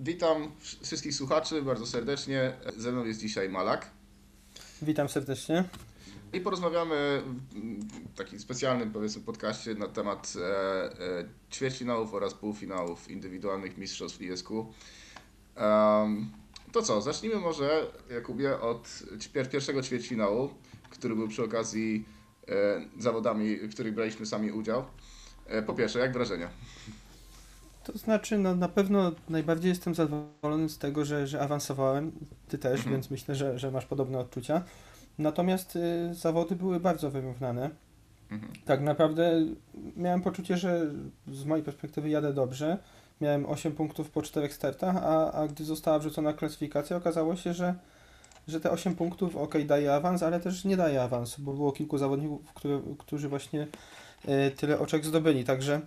witam wszystkich słuchaczy bardzo serdecznie. Ze mną jest dzisiaj Malak. Witam serdecznie. I porozmawiamy w takim specjalnym powiedzmy podcaście na temat e, e, ćwierćfinałów oraz półfinałów indywidualnych mistrzostw ISQ. Um, to co, zacznijmy może, Jakubie, od pierwszego ćwierćfinału, który był przy okazji e, zawodami, w których braliśmy sami udział. E, po pierwsze, jak wrażenia? To znaczy, no, na pewno najbardziej jestem zadowolony z tego, że, że awansowałem. Ty też, mhm. więc myślę, że, że masz podobne odczucia. Natomiast y, zawody były bardzo wyrównane. Mhm. Tak naprawdę miałem poczucie, że z mojej perspektywy jadę dobrze. Miałem 8 punktów po 4 startach, a, a gdy została wrzucona klasyfikacja, okazało się, że, że te 8 punktów ok, daje awans, ale też nie daje awansu, bo było kilku zawodników, które, którzy właśnie y, tyle oczek zdobyli. Także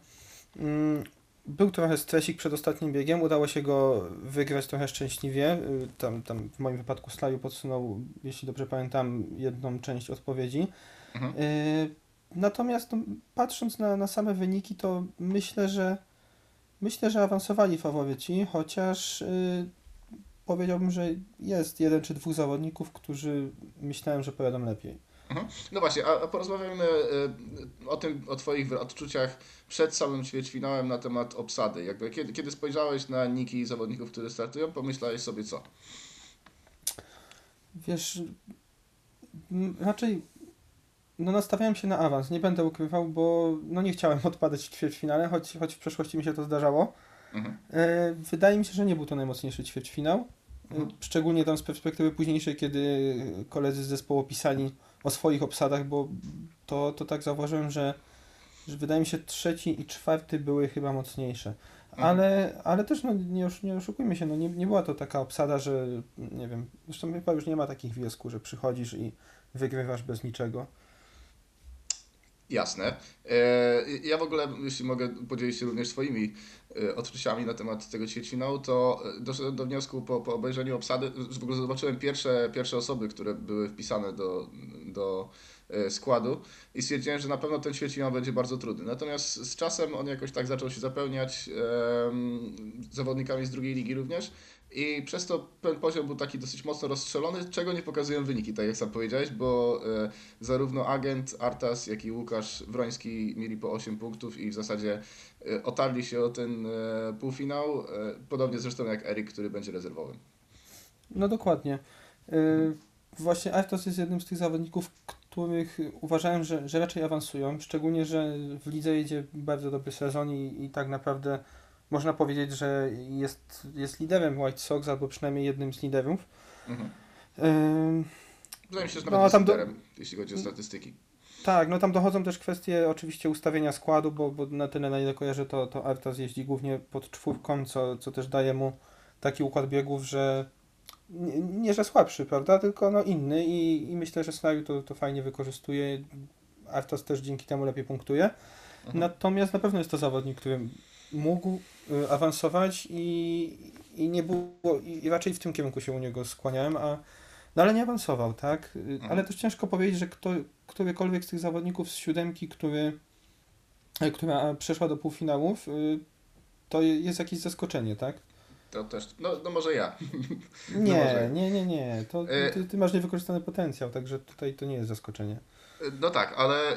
mm, był trochę stresik przed ostatnim biegiem, udało się go wygrać trochę szczęśliwie. Y, tam, tam w moim wypadku Slaju podsunął, jeśli dobrze pamiętam, jedną część odpowiedzi. Mhm. Y, natomiast no, patrząc na, na same wyniki, to myślę, że myślę, że awansowali faworyci, chociaż y, powiedziałbym, że jest jeden czy dwóch zawodników, którzy myślałem, że pojadą lepiej. Mhm. No właśnie, a porozmawiamy e, o tym, o Twoich odczuciach przed samym ćwierćfinałem na temat obsady. Jakby kiedy, kiedy spojrzałeś na niki zawodników, które startują, pomyślałeś sobie co? Wiesz, raczej no nastawiałem się na awans, nie będę ukrywał, bo no nie chciałem odpadać w ćwierćfinale, choć, choć w przeszłości mi się to zdarzało. Mhm. E, wydaje mi się, że nie był to najmocniejszy ćwierćfinał. Mhm. Szczególnie tam z perspektywy późniejszej, kiedy koledzy z zespołu pisali o swoich obsadach, bo to, to tak zauważyłem, że, że wydaje mi się trzeci i czwarty były chyba mocniejsze. Mhm. Ale, ale też no, nie, nie oszukujmy się, no, nie, nie była to taka obsada, że nie wiem, zresztą chyba już nie ma takich wniosków, że przychodzisz i wygrywasz bez niczego. Jasne. E, ja w ogóle, jeśli mogę podzielić się również swoimi e, odczuciami na temat tego ćwierćfinału, to doszedłem do wniosku po, po obejrzeniu obsady, w ogóle zobaczyłem pierwsze, pierwsze osoby, które były wpisane do, do e, składu i stwierdziłem, że na pewno ten ćwierćfinał będzie bardzo trudny. Natomiast z czasem on jakoś tak zaczął się zapełniać zawodnikami z drugiej ligi również i przez to ten poziom był taki dosyć mocno rozstrzelony, czego nie pokazują wyniki, tak jak sam powiedziałeś, bo e, zarówno agent Artas, jak i Łukasz Wroński mieli po 8 punktów i w zasadzie e, otarli się o ten e, półfinał, podobnie zresztą jak Erik, który będzie rezerwowym. No dokładnie. Właśnie Artas jest jednym z tych zawodników, których uważałem, że, że raczej awansują, szczególnie, że w lidze jedzie bardzo dobry sezon i, i tak naprawdę można powiedzieć, że jest, jest liderem White Sox, albo przynajmniej jednym z liderów. Mhm. Wydaje mi się, że nawet no, tam liderem, do... jeśli chodzi o statystyki. Tak, no tam dochodzą też kwestie oczywiście ustawienia składu, bo, bo na tyle, na ile kojarzę, to, to Artas jeździ głównie pod czwórką, co, co też daje mu taki układ biegów, że nie, nie że słabszy, prawda, tylko no inny i, i myślę, że Snariu to, to fajnie wykorzystuje. Artas też dzięki temu lepiej punktuje. Mhm. Natomiast na pewno jest to zawodnik, który mógł awansować i, i nie było, i raczej w tym kierunku się u niego skłaniałem, a no ale nie awansował, tak? Y, mhm. Ale też ciężko powiedzieć, że kto, którykolwiek z tych zawodników z siódemki, który, y, która przeszła do półfinałów, to jest jakieś zaskoczenie, tak? To też, no, no może ja. Nie, no może. nie, nie, nie. To, ty, ty masz niewykorzystany potencjał, także tutaj to nie jest zaskoczenie. No tak, ale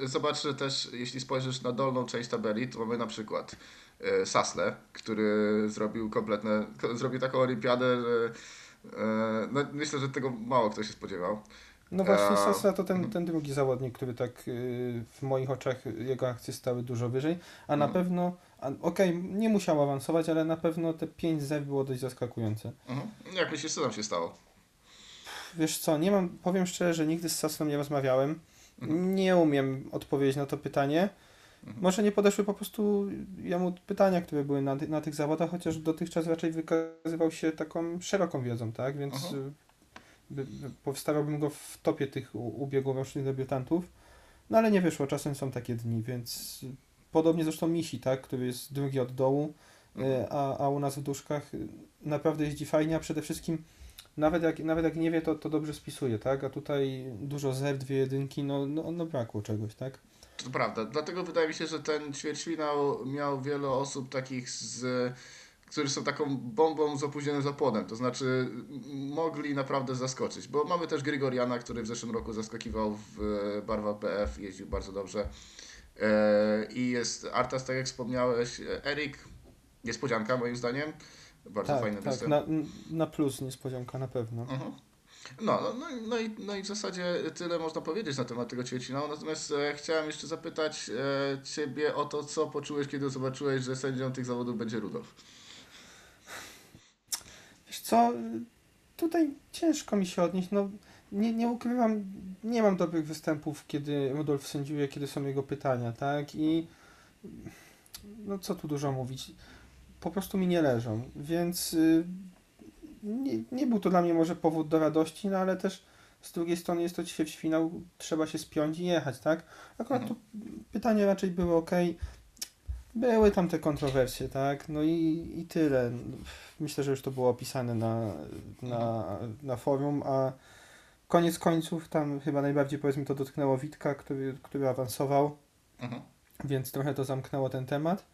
yy, zobacz, też jeśli spojrzysz na dolną część tabeli, to mamy na przykład yy, Sasle, który zrobił kompletne, zrobił taką olimpiadę, że yy, no, myślę, że tego mało kto się spodziewał. No właśnie Sasle to ten, mhm. ten drugi zawodnik, który tak yy, w moich oczach jego akcje stały dużo wyżej, a na mhm. pewno Okej, okay, nie musiał awansować, ale na pewno te 5 Z było dość zaskakujące. Mhm. Jak myślisz, co tam się stało? Wiesz co, nie mam, powiem szczerze, że nigdy z Sasną nie rozmawiałem. Mhm. Nie umiem odpowiedzieć na to pytanie. Mhm. Może nie podeszły po prostu jemu pytania, które były na, na tych zawodach, chociaż dotychczas raczej wykazywał się taką szeroką wiedzą, tak? Więc by, by, powstawiałbym go w topie tych ubiegłorocznych debiutantów. No ale nie wyszło, czasem są takie dni, więc podobnie zresztą Misi, tak? Który jest drugi od dołu, mhm. a, a u nas w duszkach naprawdę jeździ fajnie, a przede wszystkim nawet jak, nawet jak nie wie, to, to dobrze spisuje, tak? A tutaj dużo zer, dwie jedynki, no, no, no brakło czegoś, tak? To prawda, dlatego wydaje mi się, że ten ćwierćfinał miał wiele osób takich z którzy są taką bombą z opóźnionym zapłonem, to znaczy mogli naprawdę zaskoczyć, bo mamy też Grigoriana, który w zeszłym roku zaskakiwał w e, barwach BF, jeździł bardzo dobrze E, i jest Artas, tak jak wspomniałeś, e, Erik, niespodzianka moim zdaniem, bardzo Tak, fajny tak, występ. na, na plus niespodzianka na pewno. Mhm. No, no, no, i- no, i, no i w zasadzie tyle można powiedzieć na temat tego ćwierćfinału. Natomiast e, chciałem jeszcze zapytać e, Ciebie o to, co poczułeś, kiedy zobaczyłeś, że sędzią tych zawodów będzie Rudolf. Wiesz co, tutaj ciężko mi się odnieść, no nie, nie ukrywam, nie mam dobrych występów, kiedy Rudolf sędziuje, kiedy są jego pytania, tak, i no co tu dużo mówić, po prostu mi nie leżą, więc y, nie, nie był to dla mnie może powód do radości, no ale też z drugiej strony jest to ćwierćfinał, trzeba się spiąć i jechać, tak, akurat tu pytania raczej były ok, były tam te kontrowersje, tak, no i, i tyle, myślę, że już to było opisane na, na, na forum, a koniec końców tam chyba najbardziej powiedzmy to dotknęło Witka, który, który awansował, Mhm. więc trochę to zamknęło ten temat.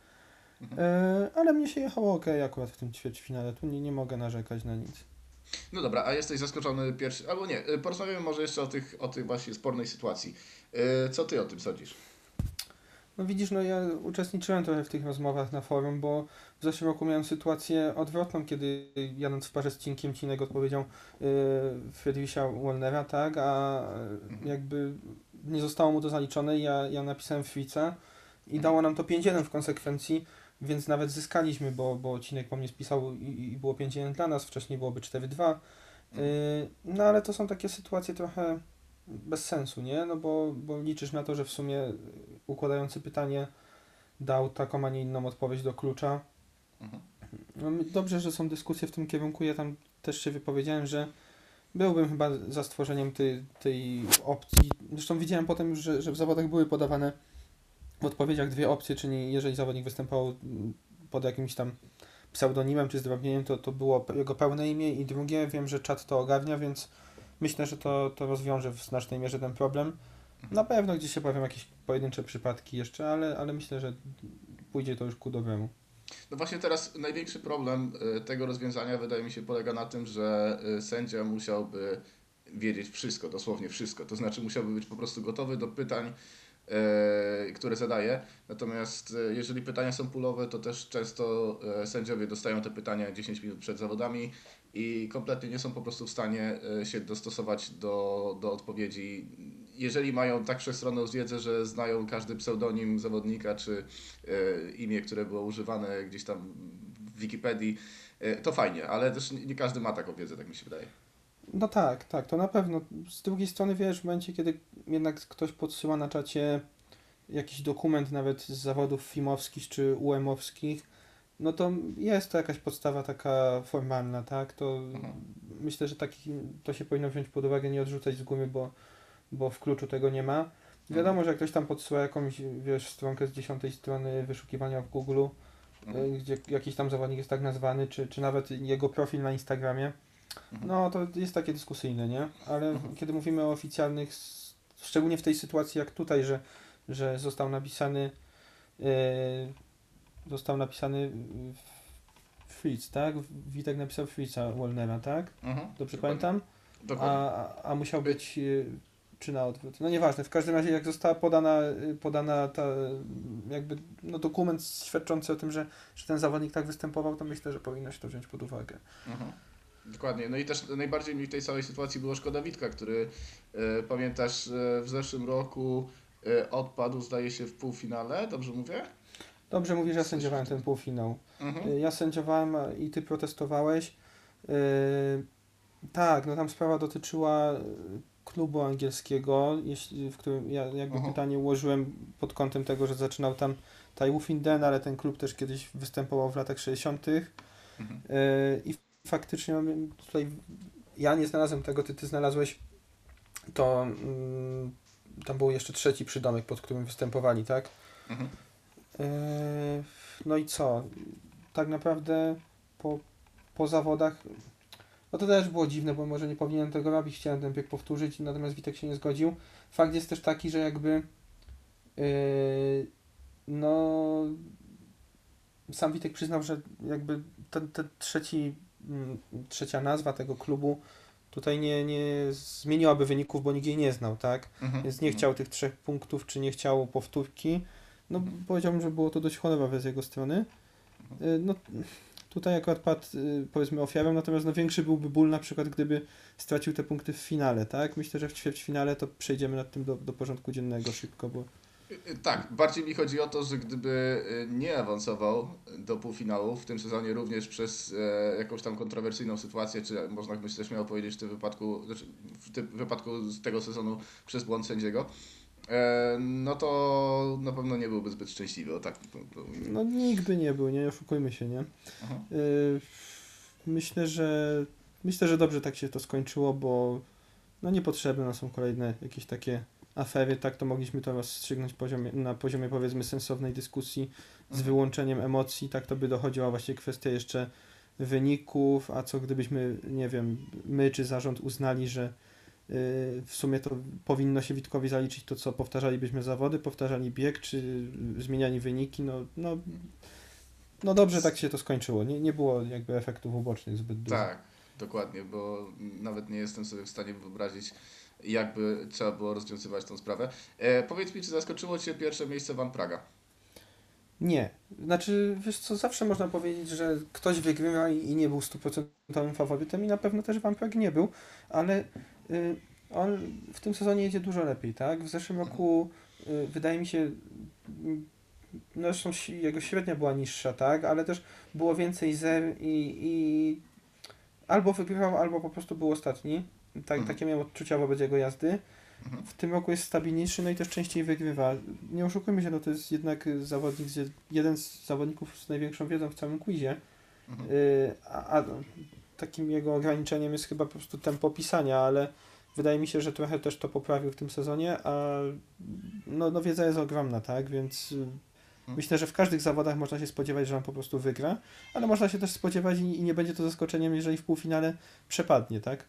Mhm. E, ale mnie się jechało ok akurat w tym ćwierćfinale, tu nie, nie mogę narzekać na nic. No dobra, a jesteś zaskoczony pierwszy, albo nie, e, porozmawiamy może jeszcze o tych, o tych właśnie spornej sytuacji. E, Co Ty o tym sądzisz? No widzisz, no ja uczestniczyłem trochę w tych rozmowach na forum, bo w zeszłym roku miałem sytuację odwrotną, kiedy jadąc w parze z Cinkiem Cinek odpowiedział yy, Friedricha Wallnera, tak, a y, jakby nie zostało mu to zaliczone, ja, ja napisałem Frica i dało nam to 5-1 w konsekwencji, więc nawet zyskaliśmy, bo, bo Cinek po mnie spisał i, i było 5-1 dla nas, wcześniej byłoby 4-2. Yy, no ale to są takie sytuacje trochę bez sensu, nie? No bo, bo liczysz na to, że w sumie układający pytanie dał taką, a nie inną odpowiedź do klucza. Mhm. No, dobrze, że są dyskusje w tym kierunku. Ja tam też się wypowiedziałem, że byłbym chyba za stworzeniem tej, tej opcji. Zresztą widziałem potem już, że, że w zawodach były podawane w odpowiedziach dwie opcje, czyli jeżeli zawodnik występował mm, pod jakimś tam pseudonimem czy zdrobnieniem, to, to było jego pełne imię i drugie, wiem, że czat to ogarnia, więc myślę, że to, to rozwiąże w znacznej mierze ten problem. Na pewno gdzieś się pojawią jakieś pojedyncze przypadki jeszcze, ale, ale myślę, że pójdzie to już ku dobremu. No właśnie teraz największy problem e, tego rozwiązania wydaje mi się polega na tym, że e, sędzia musiałby wiedzieć wszystko, dosłownie wszystko. To znaczy musiałby być po prostu gotowy do pytań, które zadaje. Natomiast e, jeżeli pytania są pulowe, to też często e, sędziowie dostają te pytania 10 minut przed zawodami i kompletnie nie są po prostu w stanie e, się dostosować do, do odpowiedzi. Jeżeli mają tak wszechstronną wiedzę, że znają każdy pseudonim zawodnika czy e, imię, które było używane gdzieś tam w Wikipedii, e, to fajnie, ale też nie każdy ma taką wiedzę, tak mi się wydaje. No tak, tak, to na pewno. Z drugiej strony, wiesz, w momencie, kiedy jednak ktoś podsyła na czacie jakiś dokument nawet z zawodów filmowskich czy UM-owskich, no to jest to jakaś podstawa taka formalna, tak? To Mhm. myślę, że taki, to się powinno wziąć pod uwagę, nie odrzucać z gumy, bo, bo w kluczu tego nie ma. Wiadomo, że jak ktoś tam podsyła jakąś, wiesz, stronkę z dziesiątej strony wyszukiwania w Google, Mhm. gdzie jakiś tam zawodnik jest tak nazwany, czy, czy nawet jego profil na Instagramie. No to jest takie dyskusyjne, nie? Ale Mhm. kiedy mówimy o oficjalnych, szczególnie w tej sytuacji jak tutaj, że, że został napisany yy, został napisany w- Fritz, tak? Witek napisał Fritza Wolnera, tak? Mhm. Dobrze Dokładnie. pamiętam? Dokładnie. A, a, musiał być yy, czy na odwrót. No nieważne, w każdym razie jak została podana, yy, podana ta jakby no, dokument świadczący o tym, że, że ten zawodnik tak występował, to myślę, że powinno się to wziąć pod uwagę. Mhm. Dokładnie. No i też najbardziej mi w tej całej sytuacji było szkoda Witka, który e, pamiętasz e, w zeszłym roku e, odpadł, zdaje się, w półfinale, dobrze mówię? Dobrze mówisz, że ja sędziowałem ten półfinał. Mhm. Y, Ja sędziowałem i ty protestowałeś. Tak, no tam sprawa dotyczyła y, klubu angielskiego, jeśli, w którym ja jakby Aha. pytanie ułożyłem pod kątem tego, że zaczynał tam Tai Wufinden, ale ten klub też kiedyś występował w latach 60. Yy, Mhm. I faktycznie no, tutaj ja nie znalazłem tego, ty, ty znalazłeś to mm, tam był jeszcze trzeci przydomek, pod którym występowali, tak? Mhm. Yy, No i co? Tak naprawdę po, po zawodach. No to też było dziwne, bo może nie powinienem tego robić, chciałem ten bieg powtórzyć, natomiast Witek się nie zgodził. Fakt jest też taki, że jakby yy, no sam Witek przyznał, że jakby ten, ten trzeci, trzecia nazwa tego klubu tutaj nie, nie zmieniłaby wyników, bo nikt jej nie znał, tak? Mhm. Więc nie chciał tych trzech punktów, czy nie chciał powtórki. No powiedziałbym, że było to dość honorowe z jego strony. Y, No tutaj akurat padł y, powiedzmy ofiarą, natomiast no większy byłby ból na przykład, gdyby stracił te punkty w finale, tak? Myślę, że w ćwierćfinale to przejdziemy nad tym do, do porządku dziennego szybko, bo Tak, bardziej mi chodzi o to, że gdyby y, nie awansował do półfinału w tym sezonie również przez e, jakąś tam kontrowersyjną sytuację, czy można myślę śmiało powiedzieć w tym wypadku, znaczy w tym wypadku z tego sezonu przez błąd sędziego, e, no to na pewno nie byłby zbyt szczęśliwy, o tak. no nikt by nie był, nie oszukujmy się, nie? Aha. Myślę, że myślę, że dobrze tak się to skończyło, bo no niepotrzebne są kolejne jakieś takie afery, tak to mogliśmy to rozstrzygnąć poziomie, na poziomie powiedzmy sensownej dyskusji z Mhm. wyłączeniem emocji, tak to by dochodziła właśnie kwestia jeszcze wyników, a co gdybyśmy, nie wiem, my czy zarząd uznali, że y, w sumie to powinno się Witkowi zaliczyć to, co powtarzalibyśmy zawody, powtarzali bieg, czy zmieniali wyniki, no, no, no dobrze tak się to skończyło, nie, nie było jakby efektów ubocznych zbyt dużo. Tak, dokładnie, bo nawet nie jestem sobie w stanie wyobrazić, jakby trzeba było rozwiązywać tą sprawę. E, powiedz mi, czy zaskoczyło Cię pierwsze miejsce Van Praga? Nie. Znaczy, wiesz co, zawsze można powiedzieć, że ktoś wygrywa i, nie był stuprocentowym faworytem i na pewno też Van Praag nie był, ale y, on w tym sezonie jedzie dużo lepiej, tak? W zeszłym roku y, wydaje mi się, y, no zresztą jego średnia była niższa, tak? Ale też było więcej zer i, i albo wygrywał, albo po prostu był ostatni. Tak, Mhm. Takie miałem odczucia wobec jego jazdy. Mhm. W tym roku jest stabilniejszy, no i też częściej wygrywa. Nie oszukujmy się, no to jest jednak zawodnik, z- jeden z zawodników z największą wiedzą w całym quizie. Mhm. Y, a, a takim jego ograniczeniem jest chyba po prostu tempo pisania, ale wydaje mi się, że trochę też to poprawił w tym sezonie, a no, no wiedza jest ogromna, tak? Więc y, myślę, że w każdych zawodach można się spodziewać, że on po prostu wygra, ale można się też spodziewać i, i nie będzie to zaskoczeniem, jeżeli w półfinale przepadnie, tak?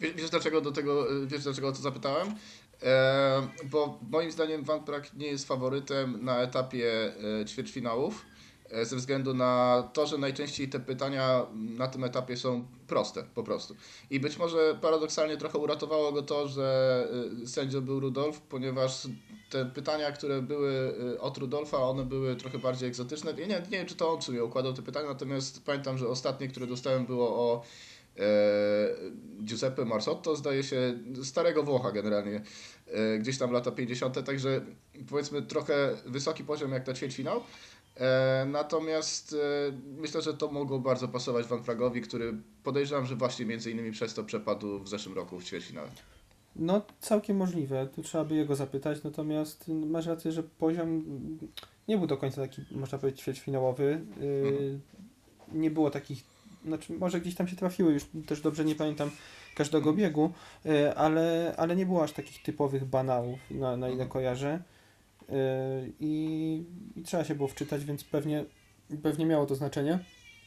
Wiesz, dlaczego do tego, y, wiesz dlaczego o to zapytałem? E, bo moim zdaniem Van Praag nie jest faworytem na etapie e, ćwierćfinałów e, ze względu na to, że najczęściej te pytania na tym etapie są proste po prostu. I być może paradoksalnie trochę uratowało go to, że y, sędzią był Rudolf, ponieważ te pytania, które były y, od Rudolfa, one były trochę bardziej egzotyczne. Nie, nie wiem, czy to on sobie układał te pytania, natomiast pamiętam, że ostatnie, które dostałem było o Giuseppe Marsotto, zdaje się, starego Włocha generalnie, e, gdzieś tam lata 50., także powiedzmy trochę wysoki poziom jak na ćwierćfinał. E, natomiast e, myślę, że to mogło bardzo pasować Van Pragowi, który podejrzewam, że właśnie między innymi przez to przepadł w zeszłym roku w ćwierćfinale. No, całkiem możliwe. Tu trzeba by jego zapytać, natomiast mm, masz rację, że poziom nie był do końca taki, można powiedzieć, ćwierćfinałowy. Mhm. Nie było takich, znaczy może gdzieś tam się trafiły, już też dobrze nie pamiętam każdego biegu, yy, ale, ale nie było aż takich typowych banałów, na, na ile Mhm. kojarzę. Yy, i, I trzeba się było wczytać, więc pewnie, pewnie miało to znaczenie.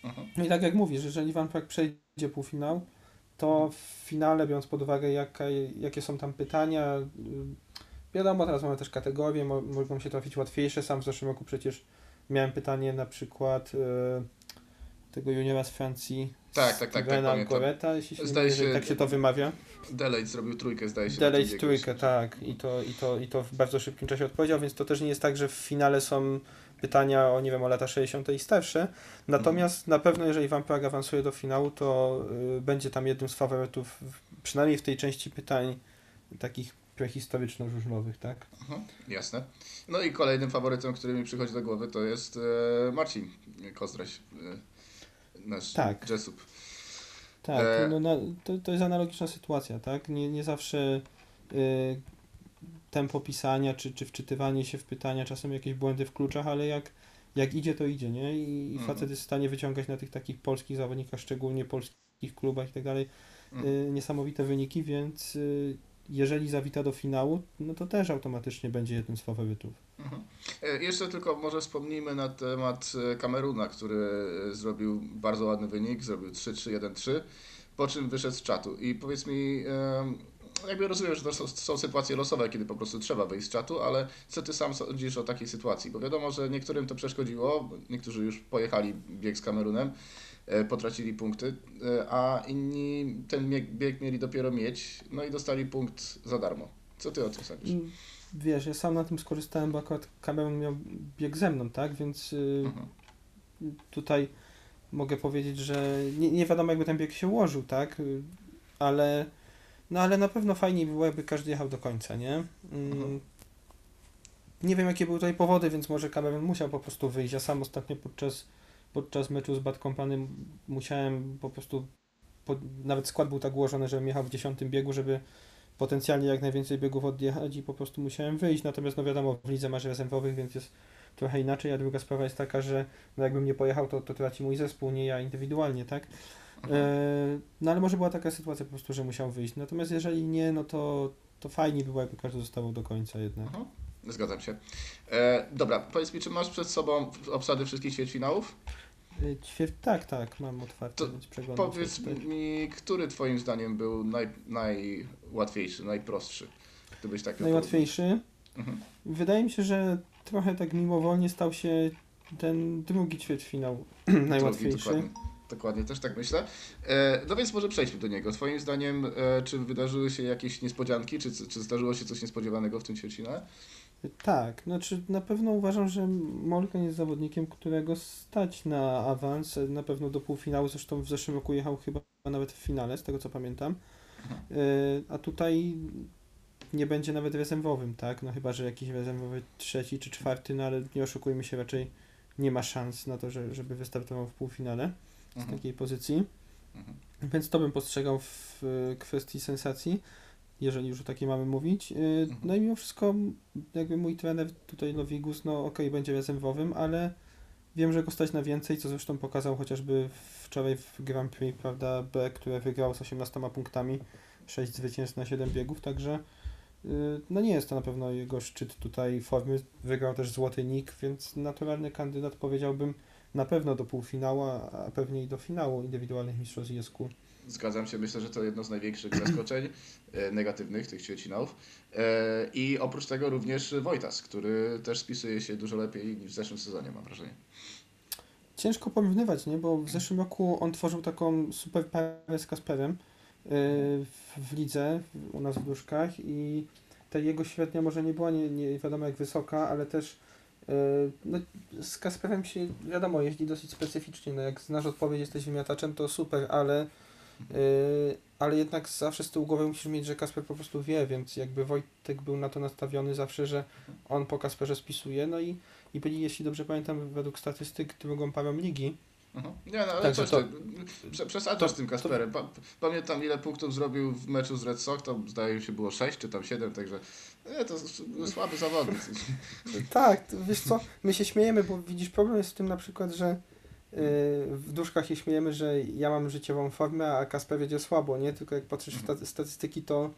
Mhm. No i tak jak mówisz, jeżeli Van przejdzie półfinał, to w finale, biorąc pod uwagę jaka, jakie są tam pytania, y, wiadomo, teraz mamy też kategorie, mo, mogą się trafić łatwiejsze. Sam w zeszłym roku przecież miałem pytanie na przykład y, tego juniora z Francji, Tak, tak, tak, tak, Stevena pamiętam. Goreta, jeśli się Zdaje się- tak się to wymawia. Delate zrobił trójkę, zdaje się. Delej trójkę, tak. I to, i, to, I to w bardzo szybkim czasie odpowiedział, więc to też nie jest tak, że w finale są pytania o, nie wiem, o lata 60. i starsze. Natomiast na pewno, jeżeli Van Praag awansuje do finału, to y, będzie tam jednym z faworytów, przynajmniej w tej części pytań takich prehistoryczno-żużlowych, tak? Mhm, jasne. No i kolejnym faworytem, który mi przychodzi do głowy, to jest e, Marcin Kozdraś, e, nasz Tak. Jesup. Tak, E, no, no, to, to jest analogiczna sytuacja, tak? Nie, nie zawsze y, tempo pisania czy, czy wczytywanie się w pytania, czasem jakieś błędy w kluczach, ale jak, jak idzie, to idzie, nie? I, i Mhm. facet jest w stanie wyciągać na tych takich polskich zawodnikach, szczególnie polskich klubach i tak dalej, y, niesamowite wyniki, więc y, jeżeli zawita do finału, no to też automatycznie będzie jednym z faworytów. Mhm. E, Jeszcze tylko może wspomnijmy na temat e, Kameruna, który e, zrobił bardzo ładny wynik, zrobił 3-3-1-3, po czym wyszedł z czatu. I powiedz mi, jakby rozumiem, że to są, są sytuacje losowe, kiedy po prostu trzeba wyjść z czatu, ale co ty sam sądzisz o takiej sytuacji? Bo wiadomo, że niektórym to przeszkodziło, niektórzy już pojechali bieg z Kamerunem, potracili punkty, e, a inni ten bieg, bieg mieli dopiero mieć, no i dostali punkt za darmo. Co ty o tym sądzisz? Mm, Wiesz, ja sam na tym skorzystałem, bo akurat Cameron miał bieg ze mną, tak? Więc y, Mhm. tutaj mogę powiedzieć, że nie, nie wiadomo jakby ten bieg się ułożył, tak? Y, Ale no ale na pewno fajniej było, jakby każdy jechał do końca, nie? Mm, Mhm. Nie wiem jakie były tutaj powody, więc może Cameron musiał po prostu wyjść. Ja sam ostatnio podczas, podczas meczu z Bad Company musiałem po prostu, po, nawet skład był tak ułożony, żebym jechał w dziesiątym biegu, żeby potencjalnie jak najwięcej biegów odjechać i po prostu musiałem wyjść. Natomiast no wiadomo, w lidze masz rezerwowych, więc jest trochę inaczej, a druga sprawa jest taka, że no jakbym nie pojechał, to, to traci mój zespół, nie ja indywidualnie, tak? E, no ale może była taka sytuacja po prostu, że musiał wyjść. Natomiast jeżeli nie, no to, to fajnie było, jakby każdy zostawał do końca jednak. Mhm. Zgadzam się. E, dobra, powiedz mi, czy masz przed sobą obsady wszystkich ćwierćfinałów? Ćwierć, tak, tak, mam otwarte, To więc przeglądam. Powiedz tutaj. mi, który twoim zdaniem był naj, najłatwiejszy, najprostszy? Gdybyś tak Najłatwiejszy. Mhm. Wydaje mi się, że trochę tak mimowolnie stał się ten drugi ćwierćfinał Drugi, najłatwiejszy. Dokładnie, dokładnie, też tak myślę. E, no więc może przejdźmy do niego. Twoim zdaniem, e, czy wydarzyły się jakieś niespodzianki, czy, czy zdarzyło się coś niespodziewanego w tym ćwierćfinale? Tak, znaczy na pewno uważam, że Morgan jest zawodnikiem, którego stać na awans, na pewno do półfinału, zresztą w zeszłym roku jechał chyba nawet w finale, z tego co pamiętam. Y, A tutaj nie będzie nawet rezerwowym, tak? No chyba, że jakiś rezerwowy trzeci czy czwarty, no ale nie oszukujmy się, raczej nie ma szans na to, że, żeby wystartował w półfinale z Mhm. takiej pozycji. Mhm. Więc to bym postrzegał w y, kwestii sensacji, jeżeli już o takiej mamy mówić. Y, No i mimo wszystko, jakby mój trener tutaj Lowigus, no okej, będzie rezerwowym, ale wiem, że go stać na więcej, co zresztą pokazał chociażby wczoraj w Grand Prix, prawda, B, które wygrał z 18 punktami, 6 zwycięstw na 7 biegów, także y, no nie jest to na pewno jego szczyt tutaj formy. Wygrał też złoty nick, więc naturalny kandydat powiedziałbym na pewno do półfinału, a pewnie i do finału indywidualnych mistrzostw ISQ. Zgadzam się, myślę, że to jedno z największych zaskoczeń e, negatywnych tych ćwierćfinałów. E, I oprócz tego również Wojtas, który też spisuje się dużo lepiej niż w zeszłym sezonie, mam wrażenie. Ciężko porównywać, nie? Bo w zeszłym roku on tworzył taką super parę z Kasperem yy, w, lidze u nas w Duszkach i ta jego średnia może nie była nie, nie wiadomo jak wysoka, ale też no, z Kasperem się wiadomo jeździ dosyć specyficznie. No, jak znasz odpowiedź, jesteś wymiataczem, to super, ale ale jednak zawsze z tyłu głowy musisz mieć, że Kasper po prostu wie, więc jakby Wojtek był na to nastawiony zawsze, że on po Kasperze spisuje, no i i byli, jeśli dobrze pamiętam, według statystyk drugą parą ligi. Mhm. Nie, no ale Także coś to- prze, przesadzasz to- tym Kasperem. Pa, pamiętam ile punktów zrobił w meczu z Red Sox, to zdaje się było 6 czy tam 7, także nie, to słaby zawodnik. Tak, wiesz co, my się śmiejemy, bo widzisz, problem jest w tym na przykład, że w duszkach się śmiejemy, że ja mam życiową formę, a Kasper jedzie słabo, nie? Tylko jak patrzysz w sta- statystyki, to,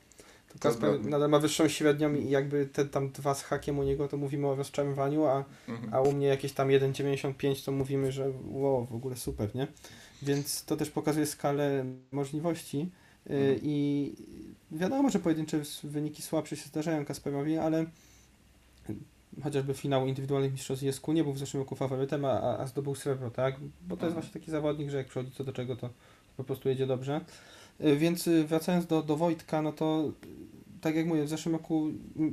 to Kasper zgodnie. nadal ma wyższą średnią i jakby te tam dwa z hakiem u niego, to mówimy o rozczarowaniu, a, Mhm. a u mnie jakieś tam 1,95 to mówimy, że wow, w ogóle super, nie? Więc to też pokazuje skalę możliwości yy, Mhm. i wiadomo, że pojedyncze wyniki słabsze się zdarzają Kasperowi, ale chociażby finał indywidualnych mistrzostw ISQ nie był w zeszłym roku faworytem, a, a- zdobył srebro, tak? Bo to jest Mhm. właśnie taki zawodnik, że jak przychodzi co do czego, to po prostu jedzie dobrze. Y, Więc y, wracając do, do Wojtka, no to y, tak jak mówię, w zeszłym roku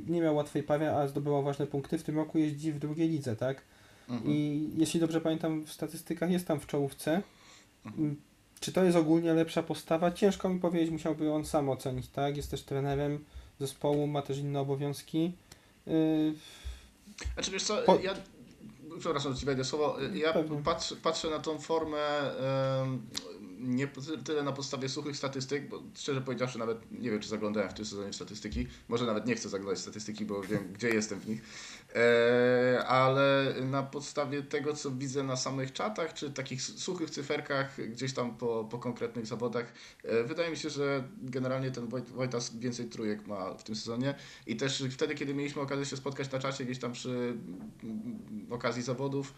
nie miał łatwej pary, a zdobywał ważne punkty. W tym roku jeździ w drugiej lidze, tak? Mhm. I jeśli dobrze pamiętam, w statystykach jest tam w czołówce. Mhm. Mm, Czy to jest ogólnie lepsza postawa? Ciężko mi powiedzieć, musiałby on sam ocenić, tak? Jest też trenerem zespołu, ma też inne obowiązki. Yy, Znaczy wiesz co, Po- ja przepraszam, że ci wejdę słowo, ja Pewnie. patrzę, patrzę na tą formę nie tyle na podstawie suchych statystyk, bo szczerze powiedziawszy nawet nie wiem, czy zaglądałem w tym sezonie w statystyki, może nawet nie chcę zaglądać w statystyki, bo wiem, gdzie jestem w nich, ale na podstawie tego, co widzę na samych czatach, czy takich suchych cyferkach gdzieś tam po, po konkretnych zawodach, e, wydaje mi się, że generalnie ten Wojt, Wojtas więcej trójek ma w tym sezonie i też wtedy, kiedy mieliśmy okazję się spotkać na czacie gdzieś tam przy mm, okazji zawodów,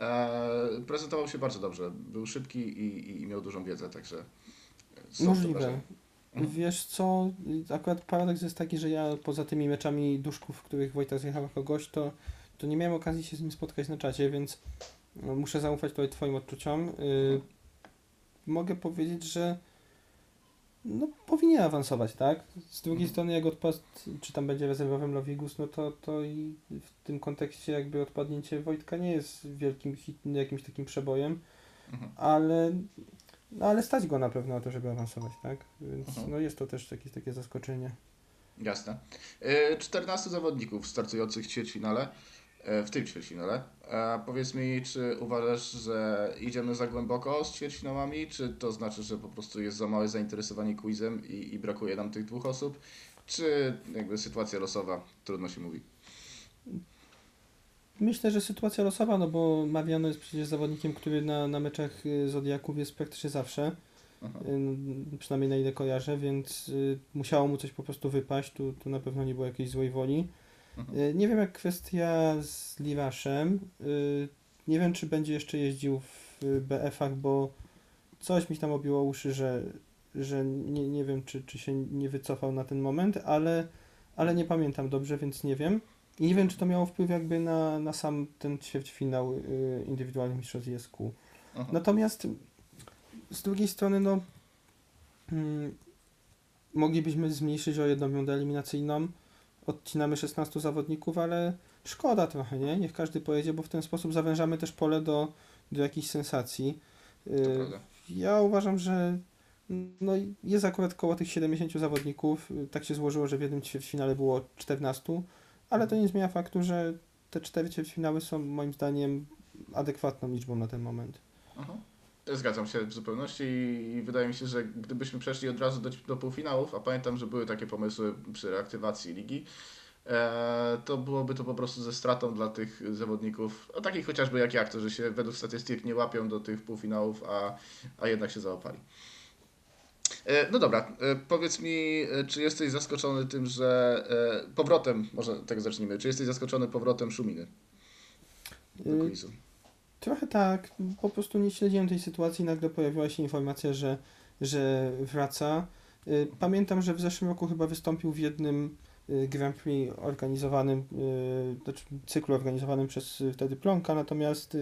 e, prezentował się bardzo dobrze. Był szybki i, i, miał dużą wiedzę, także. Możliwe. Wiesz co, akurat paradoks jest taki, że ja poza tymi meczami duszków, w których Wojtek zjechał jako gość, to, to nie miałem okazji się z nim spotkać na czacie, więc no, muszę zaufać tutaj twoim odczuciom. Y, mogę powiedzieć, że no, powinien awansować, tak? Z drugiej Mhm. strony, jak odpadł, czy tam będzie rezerwowym Lowigus, no to, to i w tym kontekście jakby odpadnięcie Wojtka nie jest wielkim hit, jakimś takim przebojem, Mhm. ale, no, ale stać go na pewno na to, żeby awansować, tak? Więc Mhm. no, jest to też jakieś takie zaskoczenie. Jasne. E, 14 zawodników startujących w ćwierćfinale, e, w tym ćwierćfinale. A powiedz mi, czy uważasz, że idziemy za głęboko z ćwierćfinałami, czy to znaczy, że po prostu jest za małe zainteresowanie quizem i, i brakuje nam tych dwóch osób, czy jakby sytuacja losowa, trudno się mówi. Myślę, że sytuacja losowa, no bo Mariano jest przecież zawodnikiem, który na, na meczach y, Zodiaków jest praktycznie zawsze, Aha. y, no, przynajmniej na ile kojarzę, więc y, musiało mu coś po prostu wypaść, tu, tu na pewno nie było jakiejś złej woli. Y, Nie wiem jak kwestia z Liwaszem, nie wiem czy będzie jeszcze jeździł w BF-ach, bo coś mi tam obiło uszy, że, że nie, nie wiem czy, czy się nie wycofał na ten moment, ale, ale nie pamiętam dobrze, więc nie wiem. I nie wiem, czy to miało wpływ jakby na, na sam ten ćwierćfinał y, indywidualnych mistrzostw ISQ. Aha. Natomiast z drugiej strony, no mm, moglibyśmy zmniejszyć o jedną rundę eliminacyjną. Odcinamy 16 zawodników, ale szkoda trochę, nie? Niech każdy pojedzie, bo w ten sposób zawężamy też pole do, do jakichś sensacji. Y, ja uważam, że no, jest akurat koło tych 70 zawodników. Tak się złożyło, że w jednym ćwierćfinale było 14, ale to nie zmienia faktu, że te cztery ćwierćfinały są moim zdaniem adekwatną liczbą na ten moment. Aha. Zgadzam się w zupełności i wydaje mi się, że gdybyśmy przeszli od razu do, do półfinałów, a pamiętam, że były takie pomysły przy reaktywacji ligi, e, to byłoby to po prostu ze stratą dla tych zawodników, a takich chociażby jak ja, którzy się według statystyk nie łapią do tych półfinałów, a, a jednak się załapali. E, No dobra, e, powiedz mi, e, czy jesteś zaskoczony tym, że powrotem, może tak zacznijmy, czy jesteś zaskoczony powrotem Szuminy do Y, quizu? Trochę tak, po prostu nie śledziłem tej sytuacji, nagle pojawiła się informacja, że, że wraca. Y, Pamiętam, że w zeszłym roku chyba wystąpił w jednym y, Grand Prix organizowanym, znaczy cyklu organizowanym przez wtedy Plonka, natomiast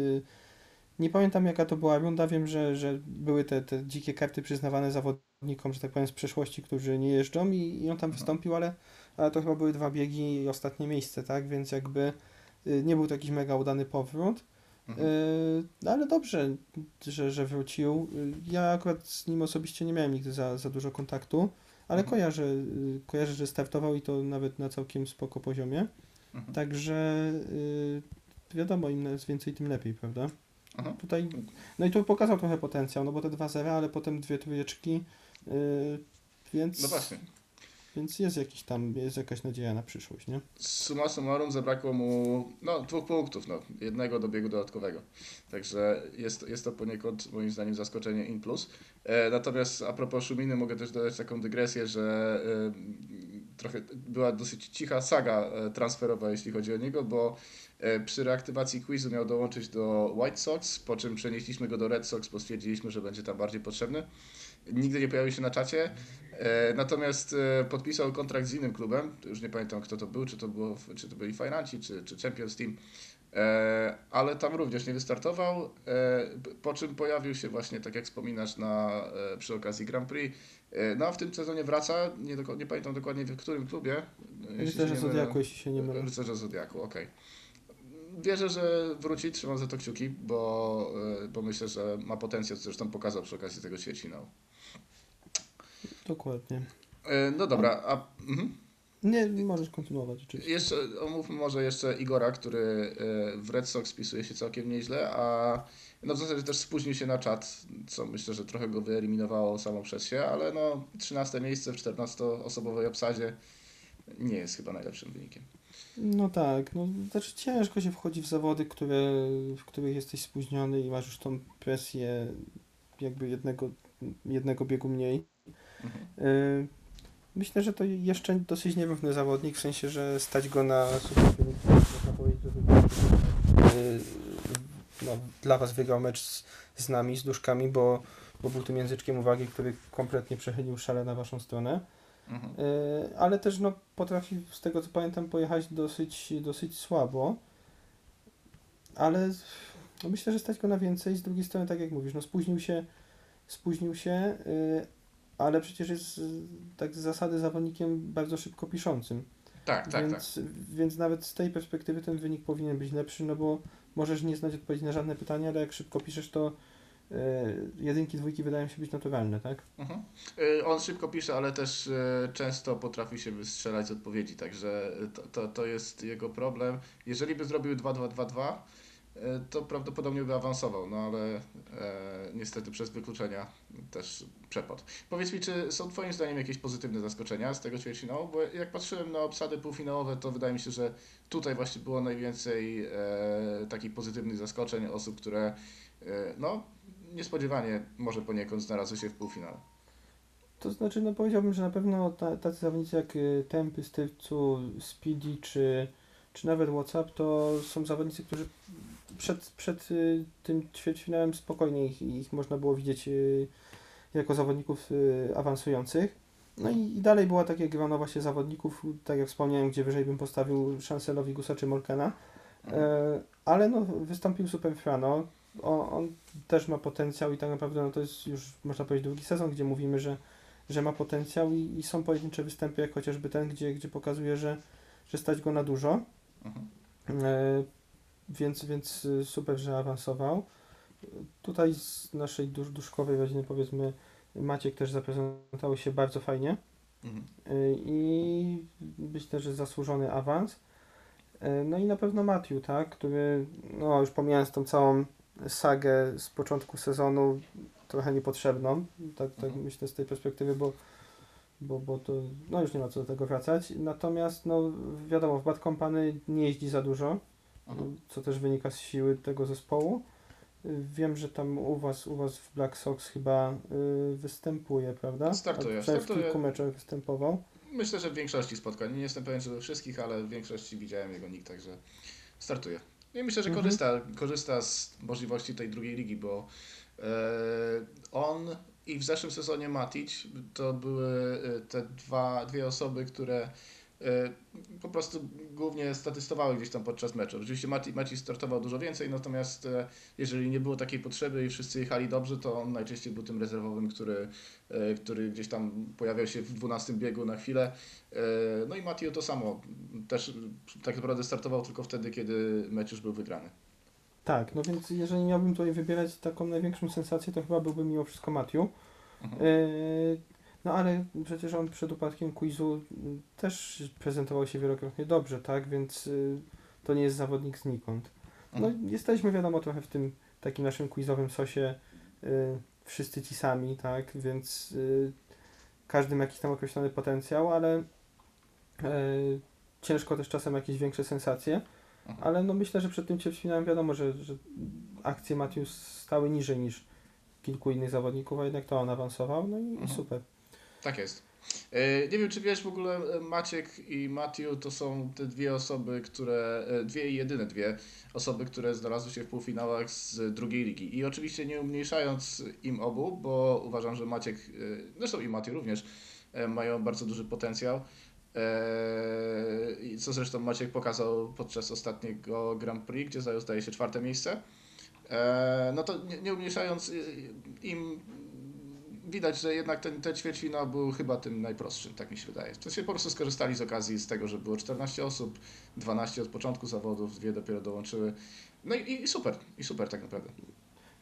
nie pamiętam jaka to była runda, wiem, że, że były te, te dzikie karty przyznawane zawodnikom, że tak powiem z przeszłości, którzy nie jeżdżą i, i on tam wystąpił, ale, ale to chyba były dwa biegi i ostatnie miejsce, tak, więc jakby y, nie był to jakiś mega udany powrót. Mhm. Yy, ale dobrze, że, że wrócił. Yy, Ja akurat z nim osobiście nie miałem nigdy za, za dużo kontaktu, ale Mhm. kojarzę, yy, kojarzę, że startował i to nawet na całkiem spoko poziomie. Mhm. Także yy, wiadomo, im więcej, tym lepiej, prawda? Aha. Tutaj, no i tu pokazał trochę potencjał, no bo te dwa zera, ale potem dwie trójeczki, yy, więc, No właśnie. więc jest jakiś tam, jest jakaś nadzieja na przyszłość, nie? Summa summarum zabrakło mu no, dwóch punktów, no, jednego do biegu dodatkowego. Także jest, jest to poniekąd moim zdaniem zaskoczenie in plus. E, natomiast a propos Szuminy mogę też dodać taką dygresję, że e, trochę była dosyć cicha saga e, transferowa, jeśli chodzi o niego, bo e, przy reaktywacji quizu miał dołączyć do White Sox, po czym przenieśliśmy go do Red Sox, bo stwierdziliśmy, że będzie tam bardziej potrzebny. Nigdy nie pojawił się na czacie. E, Natomiast podpisał kontrakt z innym klubem, już nie pamiętam kto to był, czy to, było, czy to byli Financi, czy, czy Champions Team, ale tam również nie wystartował, e, po czym pojawił się właśnie, tak jak wspominasz, na, e, przy okazji Grand Prix. E, No a w tym sezonie wraca, nie, doko- nie pamiętam dokładnie w którym klubie. e, mylę. Zodiaku, jeśli się nie mylę. Rycerze Zodiaku, okej. Wierzę, że wróci, trzymam za to kciuki, bo, e, bo myślę, że ma potencjał, co zresztą pokazał przy okazji tego ćwierćfinału. Dokładnie. E, No dobra, a mhm. Nie, możesz kontynuować oczywiście. jeszcze omówmy może jeszcze Igora, który e, w Red Sox spisuje się całkiem nieźle, a no w zasadzie też spóźnił się na czat, co myślę, że trochę go wyeliminowało samo przez się, ale no 13 miejsce w 14-osobowej obsadzie nie jest chyba najlepszym wynikiem. No tak, no znaczy ciężko się wchodzi w zawody, które, w których jesteś spóźniony i masz już tą presję jakby jednego, jednego biegu mniej. Mhm. Y, Myślę, że to jeszcze dosyć nierówny zawodnik, w sensie, że stać go na super wynik, można powiedzieć, no, dla Was wygrał mecz z, z nami, z duszkami, bo bo był tym języczkiem uwagi, który kompletnie przechylił szale na waszą stronę. Mhm. E, ale też no, potrafi, z tego co pamiętam, pojechać dosyć, dosyć słabo. Ale no, myślę, że stać go na więcej. Z drugiej strony, tak jak mówisz, no, spóźnił się, spóźnił się, y, ale przecież jest y, tak z zasady zawodnikiem bardzo szybko piszącym. Tak, tak, tak. więc, więc nawet z tej perspektywy ten wynik powinien być lepszy, no bo możesz nie znać odpowiedzi na żadne pytania, ale jak szybko piszesz, to y, jedynki, dwójki wydają się być naturalne, tak? Mhm. Y, On szybko pisze, ale też y, często potrafi się wystrzelać z odpowiedzi, także to, to, to jest jego problem. Jeżeli by zrobił 2-2-2-2, y, to prawdopodobnie by awansował, no ale e, niestety przez wykluczenia też przepadł. Powiedz mi, czy są Twoim zdaniem jakieś pozytywne zaskoczenia z tego ćwierćfinału? Bo jak patrzyłem na obsady półfinałowe, to wydaje mi się, że tutaj właśnie było najwięcej e, takich pozytywnych zaskoczeń, osób, które e, no, niespodziewanie może poniekąd znalazły się w półfinale. To znaczy, no powiedziałbym, że na pewno ta, tacy zawodnicy jak y, Tempy, Stywcu, Speedy czy, czy nawet WhatsApp to są zawodnicy, którzy przed, przed y, tym ćwierćfinałem spokojnie ich, ich można było widzieć y, jako zawodników y, awansujących. No i, i dalej była takie grono właśnie zawodników, tak jak wspomniałem, gdzie wyżej bym postawił Chancelowi Gusa czy Molkena. E, ale no, wystąpił Super Frano. On, on też ma potencjał i tak naprawdę no, to jest już, można powiedzieć, drugi sezon, gdzie mówimy, że, że ma potencjał i, i są pojedyncze występy, jak chociażby ten, gdzie, gdzie pokazuje, że, że stać go na dużo. Mhm. Więc, więc y, super, że awansował. Tutaj z naszej dusz, duszkowej rodziny powiedzmy Maciek też zaprezentował się bardzo fajnie Mhm. y, i myślę, że zasłużony awans. Y, No i na pewno Matthew, tak, który, no już pomijając tą całą sagę z początku sezonu, trochę niepotrzebną, tak, tak Mhm. myślę z tej perspektywy, bo, bo, bo to, no już nie ma co do tego wracać. Natomiast, no wiadomo, w Bad Company nie jeździ za dużo, Mhm. co też wynika z siły tego zespołu. Y, Wiem, że tam u was, u was w Black Sox chyba y, występuje, prawda? Startuje, startuje. W kilku meczach występował. Myślę, że w większości spotkań. Nie jestem pewien, czy we wszystkich, ale w większości widziałem jego nick, także startuje. I myślę, że Mhm. korzysta, korzysta z możliwości tej drugiej ligi, bo e, on i w zeszłym sezonie Matic to były e, te dwa, dwie osoby, które po prostu głównie statystowały gdzieś tam podczas meczu. Oczywiście Matic, Matic startował dużo więcej, natomiast e, jeżeli nie było takiej potrzeby i wszyscy jechali dobrze, to on najczęściej był tym rezerwowym, który, e, który gdzieś tam pojawiał się w 12 biegu na chwilę. E, No i Matthew to samo. Też tak naprawdę startował tylko wtedy, kiedy mecz już był wygrany. Tak, no więc jeżeli miałbym tutaj wybierać taką największą sensację, to chyba byłby mimo wszystko Matthew. Mhm. No ale przecież on przed upadkiem quizu też prezentował się wielokrotnie dobrze, tak? Więc y, to nie jest zawodnik znikąd. No Mhm. jesteśmy wiadomo trochę w tym takim naszym quizowym sosie y, wszyscy ci sami, tak? Więc y, każdy ma jakiś tam określony potencjał, ale y, ciężko też czasem jakieś większe sensacje. Mhm. Ale no myślę, że przed tym ćwierćfinałem wiadomo, że, że akcje Matthews stały niżej niż kilku innych zawodników, a jednak to on awansował, no i, i Mhm. super. Tak jest. E, Nie wiem, czy wiesz w ogóle, e, Maciek i Matthew to są te dwie osoby, które, e, dwie i jedyne dwie osoby, które znalazły się w półfinałach z drugiej ligi. I oczywiście nie umniejszając im obu, bo uważam, że Maciek, zresztą i Matthew również, mają bardzo duży potencjał. Co zresztą Maciek pokazał podczas ostatniego Grand Prix, gdzie zajął zdaje się czwarte miejsce. No to nie, nie umniejszając im, widać, że jednak ten, ten ćwierćfinał był chyba tym najprostszym, tak mi się wydaje. To się po prostu skorzystali z okazji z tego, że było 14 osób, 12 od początku zawodów, dwie dopiero dołączyły. No i, i super, i super tak naprawdę.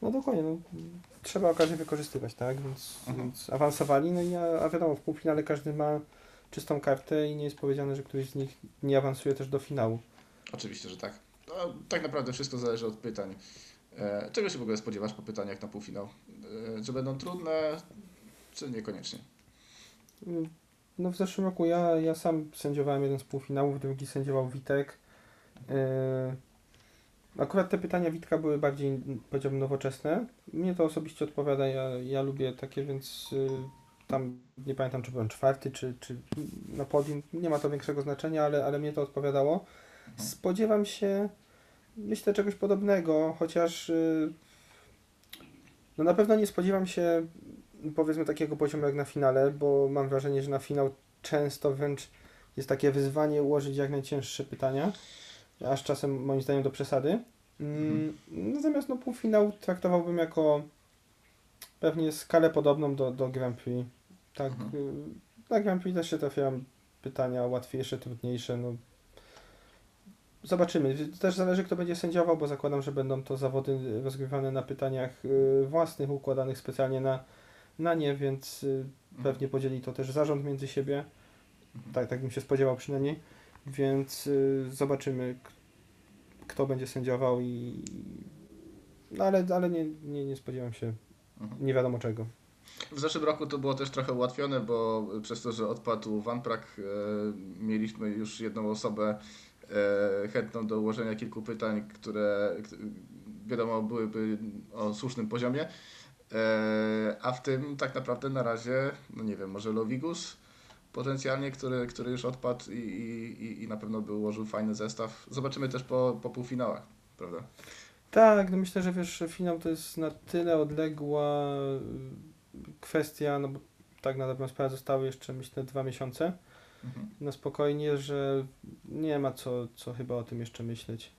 No dokładnie, no, trzeba okazję wykorzystywać, tak? Więc, Mhm. więc awansowali, no i a, a wiadomo, w półfinale każdy ma czystą kartę i nie jest powiedziane, że któryś z nich nie awansuje też do finału. Oczywiście, że tak. No, tak naprawdę wszystko zależy od pytań. E, czego się w ogóle spodziewasz po pytaniach na półfinał? E, że będą trudne, czy niekoniecznie? No w zeszłym roku ja, ja sam sędziowałem jeden z półfinałów, drugi sędziował Witek. Yy, akurat te pytania Witka były bardziej, powiedziałbym, nowoczesne. Mnie to osobiście odpowiada, ja, ja lubię takie, więc tam nie pamiętam, czy byłem czwarty, czy, czy na podium. Nie ma to większego znaczenia, ale, ale mnie to odpowiadało. Spodziewam się, myślę, czegoś podobnego, chociaż yy, No na pewno nie spodziewam się powiedzmy takiego poziomu jak na finale, bo mam wrażenie, że na finał często wręcz jest takie wyzwanie ułożyć jak najcięższe pytania, aż czasem moim zdaniem do przesady. Mm, Natomiast no półfinał traktowałbym jako pewnie skalę podobną do, do Grand Prix. Tak, Mhm. y, na Grand Prix też się trafiają pytania łatwiejsze, trudniejsze, no Zobaczymy. Też zależy, kto będzie sędziował, bo zakładam, że będą to zawody rozgrywane na pytaniach y, własnych, układanych specjalnie na, na nie, więc y, pewnie podzieli to też zarząd między siebie. Tak, tak bym się spodziewał przynajmniej. Więc y, zobaczymy, kto będzie sędziował i. No ale, ale nie, nie, nie spodziewam się Mhm. nie wiadomo czego. W zeszłym roku to było też trochę ułatwione, bo przez to, że odpadł Van Prak, mieliśmy już jedną osobę chętną do ułożenia kilku pytań, które wiadomo byłyby o słusznym poziomie. E, a w tym tak naprawdę na razie, no nie wiem, może Lovigus potencjalnie, który, który już odpadł i, i, i- na pewno by ułożył fajny zestaw. Zobaczymy też po, po półfinałach, prawda? Tak, no myślę, że wiesz, finał to jest na tyle odległa y, kwestia, no bo tak na dobrą sprawę zostały jeszcze myślę dwa miesiące Mhm. na spokojnie, że nie ma co, co chyba o tym jeszcze myśleć.